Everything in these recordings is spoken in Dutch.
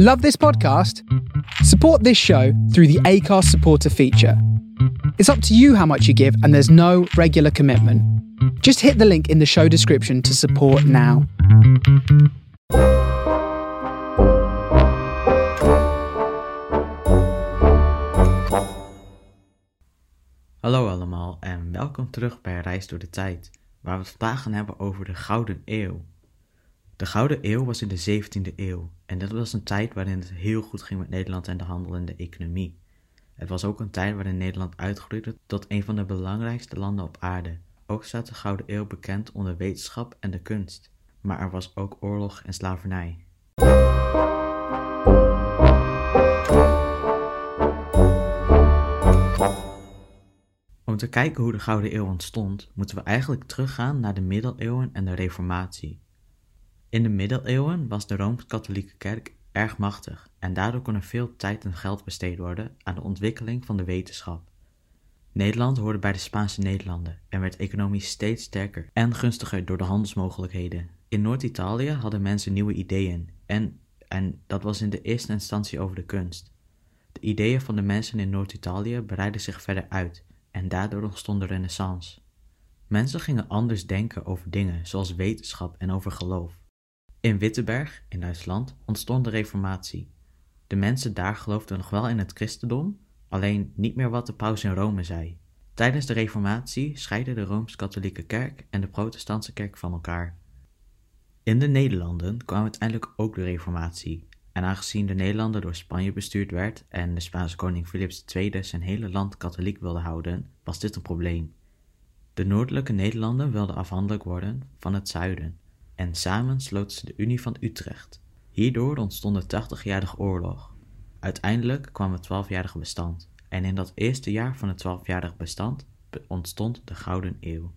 Love this podcast? Support this show through the ACARS supporter feature. It's up to you how much you give, and there's no regular commitment. Just hit the link in the show description to support now. Hallo allemaal en welkom terug bij Reis door de Tijd, waar we het vandaag gaan hebben over de Gouden Eeuw. De Gouden Eeuw was in de 17e eeuw en dat was een tijd waarin het heel goed ging met Nederland en de handel en de economie. Het was ook een tijd waarin Nederland uitgroeide tot een van de belangrijkste landen op aarde. Ook staat de Gouden Eeuw bekend onder wetenschap en de kunst, maar er was ook oorlog en slavernij. Om te kijken hoe de Gouden Eeuw ontstond, moeten we eigenlijk teruggaan naar de middeleeuwen en de Reformatie. In de middeleeuwen was de Rooms-Katholieke Kerk erg machtig en daardoor kon er veel tijd en geld besteed worden aan de ontwikkeling van de wetenschap. Nederland hoorde bij de Spaanse Nederlanden en werd economisch steeds sterker en gunstiger door de handelsmogelijkheden. In Noord-Italië hadden mensen nieuwe ideeën en, en dat was in de eerste instantie over de kunst. De ideeën van de mensen in Noord-Italië breidden zich verder uit en daardoor ontstond de renaissance. Mensen gingen anders denken over dingen zoals wetenschap en over geloof. In Wittenberg, in Duitsland, ontstond de Reformatie. De mensen daar geloofden nog wel in het christendom, alleen niet meer wat de paus in Rome zei. Tijdens de Reformatie scheidden de Rooms-Katholieke Kerk en de Protestantse Kerk van elkaar. In de Nederlanden kwam uiteindelijk ook de Reformatie, en aangezien de Nederlanden door Spanje bestuurd werd en de Spaanse koning Philips II zijn hele land katholiek wilde houden, was dit een probleem. De noordelijke Nederlanden wilden afhankelijk worden van het zuiden, en samen sloten ze de Unie van Utrecht. Hierdoor ontstond de Tachtigjarige Oorlog. Uiteindelijk kwam het Twaalfjarige Bestand, en in dat eerste jaar van het Twaalfjarige Bestand ontstond de Gouden Eeuw.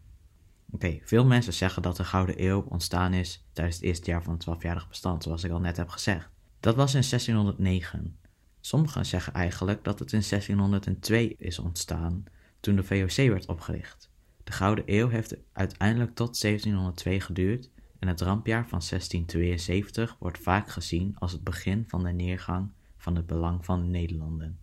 Oké, veel mensen zeggen dat de Gouden Eeuw ontstaan is tijdens het eerste jaar van het Twaalfjarige Bestand, zoals ik al net heb gezegd. Dat was in 1609. Sommigen zeggen eigenlijk dat het in 1602 is ontstaan, toen de VOC werd opgericht. De Gouden Eeuw heeft uiteindelijk tot 1702 geduurd en het rampjaar van 1672 wordt vaak gezien als het begin van de neergang van het belang van de Nederlanden.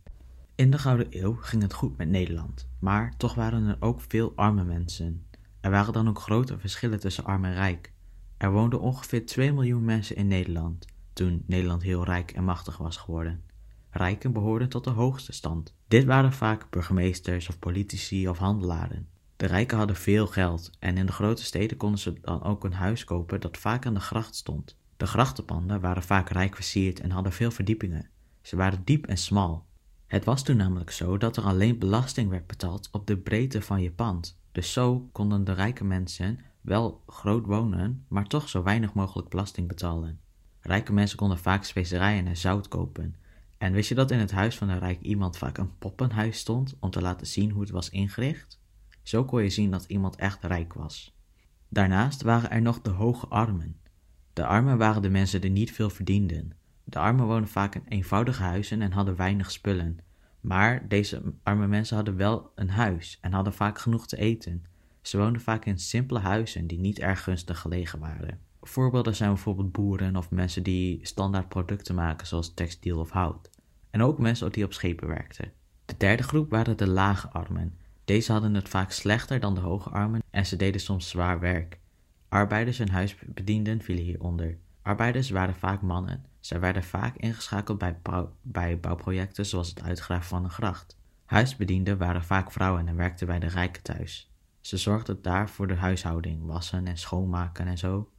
In de Gouden Eeuw ging het goed met Nederland, maar toch waren er ook veel arme mensen. Er waren dan ook grote verschillen tussen arm en rijk. Er woonden ongeveer 2 miljoen mensen in Nederland toen Nederland heel rijk en machtig was geworden. Rijken behoorden tot de hoogste stand. Dit waren vaak burgemeesters of politici of handelaren. De rijken hadden veel geld en in de grote steden konden ze dan ook een huis kopen dat vaak aan de gracht stond. De grachtenpanden waren vaak rijk versierd en hadden veel verdiepingen. Ze waren diep en smal. Het was toen namelijk zo dat er alleen belasting werd betaald op de breedte van je pand. Dus zo konden de rijke mensen wel groot wonen, maar toch zo weinig mogelijk belasting betalen. Rijke mensen konden vaak specerijen en zout kopen. En wist je dat in het huis van een rijk iemand vaak een poppenhuis stond om te laten zien hoe het was ingericht? Zo kon je zien dat iemand echt rijk was. Daarnaast waren er nog de hoge armen. De armen waren de mensen die niet veel verdienden. De armen woonden vaak in eenvoudige huizen en hadden weinig spullen. Maar deze arme mensen hadden wel een huis en hadden vaak genoeg te eten. Ze woonden vaak in simpele huizen die niet erg gunstig gelegen waren. Voorbeelden zijn bijvoorbeeld boeren of mensen die standaard producten maken zoals textiel of hout. En ook mensen die op schepen werkten. De derde groep waren de lage armen. Deze hadden het vaak slechter dan de hoge armen en ze deden soms zwaar werk. Arbeiders en huisbedienden vielen hieronder. Arbeiders waren vaak mannen. Zij werden vaak ingeschakeld bij, bij bouwprojecten zoals het uitgraven van een gracht. Huisbedienden waren vaak vrouwen en werkten bij de rijken thuis. Ze zorgden daar voor de huishouding, wassen en schoonmaken en zo.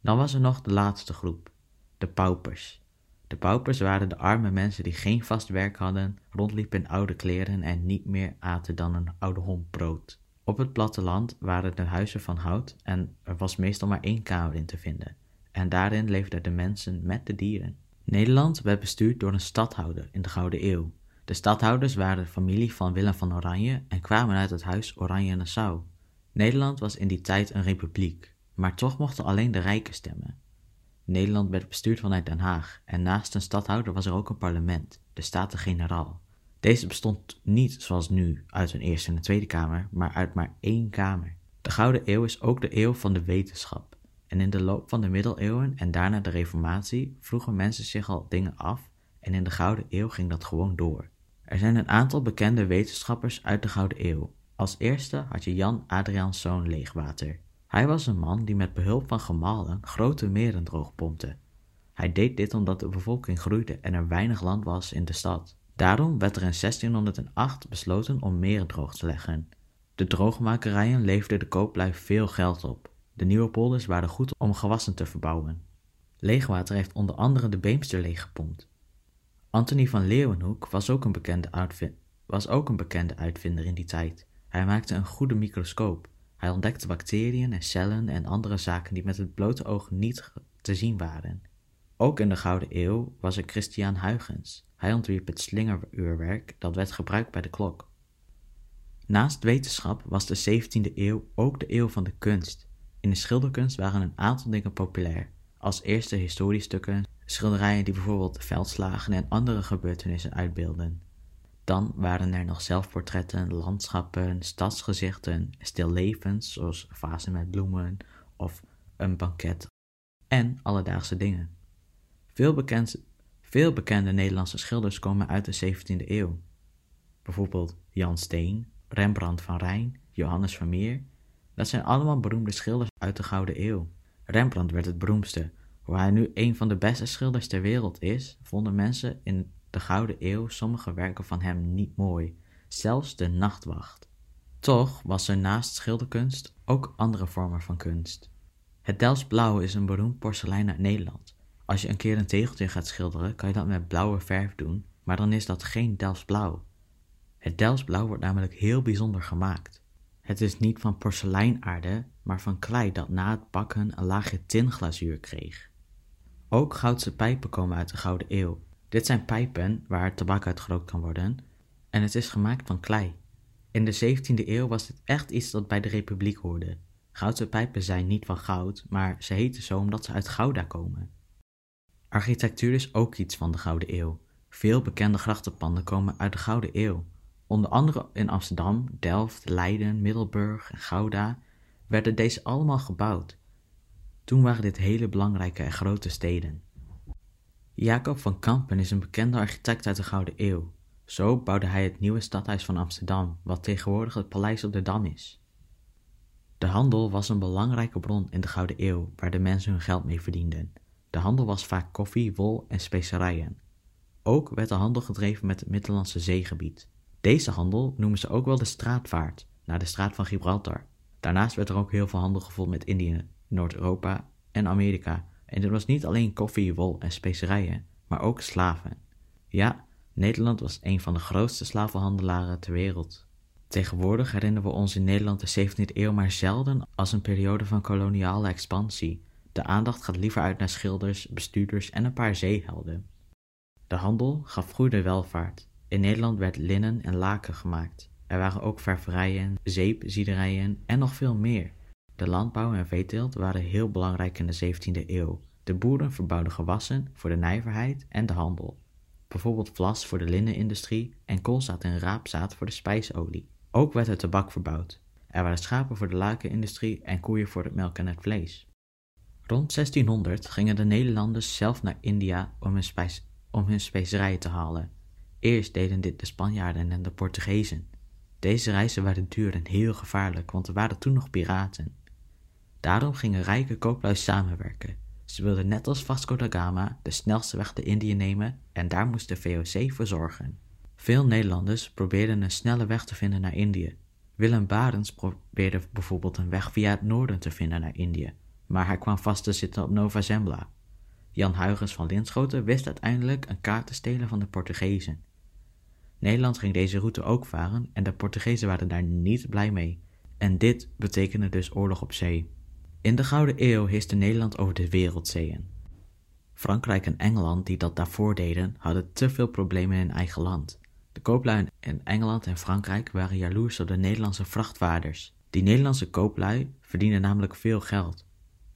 Dan was er nog de laatste groep, de paupers. De paupers waren de arme mensen die geen vast werk hadden, rondliepen in oude kleren en niet meer aten dan een oude hond brood. Op het platteland waren de huizen van hout en er was meestal maar één kamer in te vinden. En daarin leefden de mensen met de dieren. Nederland werd bestuurd door een stadhouder in de Gouden Eeuw. De stadhouders waren de familie van Willem van Oranje en kwamen uit het huis Oranje-Nassau. Nederland was in die tijd een republiek, maar toch mochten alleen de rijken stemmen. Nederland werd bestuurd vanuit Den Haag en naast een stadhouder was er ook een parlement, de Staten-Generaal. Deze bestond niet zoals nu uit een Eerste en een Tweede Kamer, maar uit maar één Kamer. De Gouden Eeuw is ook de eeuw van de wetenschap. En in de loop van de middeleeuwen en daarna de reformatie vroegen mensen zich al dingen af en in de Gouden Eeuw ging dat gewoon door. Er zijn een aantal bekende wetenschappers uit de Gouden Eeuw. Als eerste had je Jan Adriaanszoon Leegwater. Hij was een man die met behulp van gemalen grote meren droogpompte. Hij deed dit omdat de bevolking groeide en er weinig land was in de stad. Daarom werd er in 1608 besloten om meren droog te leggen. De droogmakerijen leverden de kooplui veel geld op. De nieuwe polders waren goed om gewassen te verbouwen. Leegwater heeft onder andere de Beemster leeggepompt. Anthony van Leeuwenhoek was ook, een bekende was ook een bekende uitvinder in die tijd. Hij maakte een goede microscoop. Hij ontdekte bacteriën en cellen en andere zaken die met het blote oog niet te zien waren. Ook in de Gouden Eeuw was er Christian Huygens. Hij ontwierp het slingeruurwerk dat werd gebruikt bij de klok. Naast wetenschap was de 17e eeuw ook de eeuw van de kunst. In de schilderkunst waren een aantal dingen populair, als eerste historiestukken, schilderijen die bijvoorbeeld veldslagen en andere gebeurtenissen uitbeelden. Dan waren er nog zelfportretten, landschappen, stadsgezichten, stillevens zoals vazen met bloemen of een banket en alledaagse dingen. Veel, bekend, veel bekende Nederlandse schilders komen uit de 17e eeuw. Bijvoorbeeld Jan Steen, Rembrandt van Rijn, Johannes Vermeer. Dat zijn allemaal beroemde schilders uit de Gouden Eeuw. Rembrandt werd het beroemdste. Hoewel hij nu een van de beste schilders ter wereld is, vonden mensen in de Gouden Eeuw sommige werken van hem niet mooi, zelfs de Nachtwacht. Toch was er naast schilderkunst ook andere vormen van kunst. Het Delfts Blauw is een beroemd porselein uit Nederland. Als je een keer een tegeltje gaat schilderen, kan je dat met blauwe verf doen, maar dan is dat geen Delfts Blauw. Het Delfts Blauw wordt namelijk heel bijzonder gemaakt. Het is niet van porseleinaarde, maar van klei dat na het bakken een laagje tinglazuur kreeg. Ook goudse pijpen komen uit de Gouden Eeuw. Dit zijn pijpen waar tabak uit gerookt kan worden en het is gemaakt van klei. In de 17e eeuw was dit echt iets dat bij de Republiek hoorde. Goudse pijpen zijn niet van goud, maar ze heten zo omdat ze uit Gouda komen. Architectuur is ook iets van de Gouden Eeuw. Veel bekende grachtenpanden komen uit de Gouden Eeuw. Onder andere in Amsterdam, Delft, Leiden, Middelburg en Gouda werden deze allemaal gebouwd. Toen waren dit hele belangrijke en grote steden. Jacob van Kampen is een bekende architect uit de Gouden Eeuw. Zo bouwde hij het nieuwe stadhuis van Amsterdam, wat tegenwoordig het Paleis op de Dam is. De handel was een belangrijke bron in de Gouden Eeuw, waar de mensen hun geld mee verdienden. De handel was vaak koffie, wol en specerijen. Ook werd de handel gedreven met het Middellandse zeegebied. Deze handel noemen ze ook wel de straatvaart, naar de straat van Gibraltar. Daarnaast werd er ook heel veel handel gevoerd met Indië, Noord-Europa en Amerika. En dit was niet alleen koffie, wol en specerijen, maar ook slaven. Ja, Nederland was een van de grootste slavenhandelaren ter wereld. Tegenwoordig herinneren we ons in Nederland de 17e eeuw maar zelden als een periode van koloniale expansie. De aandacht gaat liever uit naar schilders, bestuurders en een paar zeehelden. De handel gaf goede welvaart. In Nederland werd linnen en laken gemaakt. Er waren ook ververijen, zeepziederijen en nog veel meer. De landbouw en veeteelt waren heel belangrijk in de 17e eeuw. De boeren verbouwden gewassen voor de nijverheid en de handel. Bijvoorbeeld vlas voor de linnenindustrie en koolzaad en raapzaad voor de spijsolie. Ook werd er tabak verbouwd. Er waren schapen voor de lakenindustrie en koeien voor het melk en het vlees. Rond 1600 gingen de Nederlanders zelf naar India om hun, spijs, om hun specerijen te halen. Eerst deden dit de Spanjaarden en de Portugezen. Deze reizen waren duur en heel gevaarlijk, want er waren toen nog piraten. Daarom gingen rijke kooplui samenwerken. Ze wilden net als Vasco da Gama de snelste weg naar Indië nemen en daar moest de VOC voor zorgen. Veel Nederlanders probeerden een snelle weg te vinden naar Indië. Willem Barens probeerde bijvoorbeeld een weg via het noorden te vinden naar Indië, maar hij kwam vast te zitten op Nova Zembla. Jan Huygens van Linschoten wist uiteindelijk een kaart te stelen van de Portugezen. Nederland ging deze route ook varen en de Portugezen waren daar niet blij mee. En dit betekende dus oorlog op zee. In de Gouden Eeuw heerste Nederland over de wereldzeeën. Frankrijk en Engeland, die dat daarvoor deden, hadden te veel problemen in eigen land. De kooplui in Engeland en Frankrijk waren jaloers op de Nederlandse vrachtvaarders. Die Nederlandse kooplui verdienen namelijk veel geld.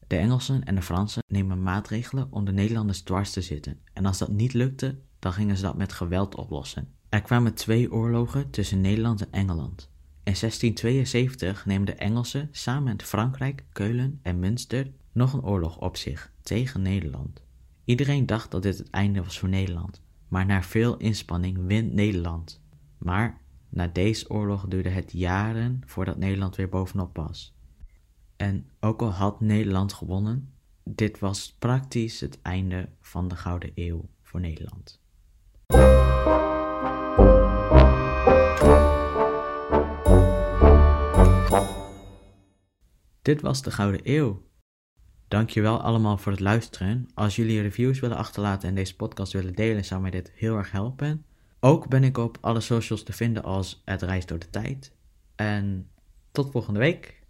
De Engelsen en de Fransen nemen maatregelen om de Nederlanders dwars te zitten, en als dat niet lukte, dan gingen ze dat met geweld oplossen. Er kwamen twee oorlogen tussen Nederland en Engeland. In 1672 nemen de Engelsen samen met Frankrijk, Keulen en Münster nog een oorlog op zich tegen Nederland. Iedereen dacht dat dit het einde was voor Nederland, maar na veel inspanning wint Nederland. Maar na deze oorlog duurde het jaren voordat Nederland weer bovenop was. En ook al had Nederland gewonnen, dit was praktisch het einde van de Gouden Eeuw voor Nederland. Dit was de Gouden Eeuw. Dankjewel allemaal voor het luisteren. Als jullie reviews willen achterlaten en deze podcast willen delen, zou mij dit heel erg helpen. Ook ben ik op alle socials te vinden als Het Reis door de Tijd. En tot volgende week.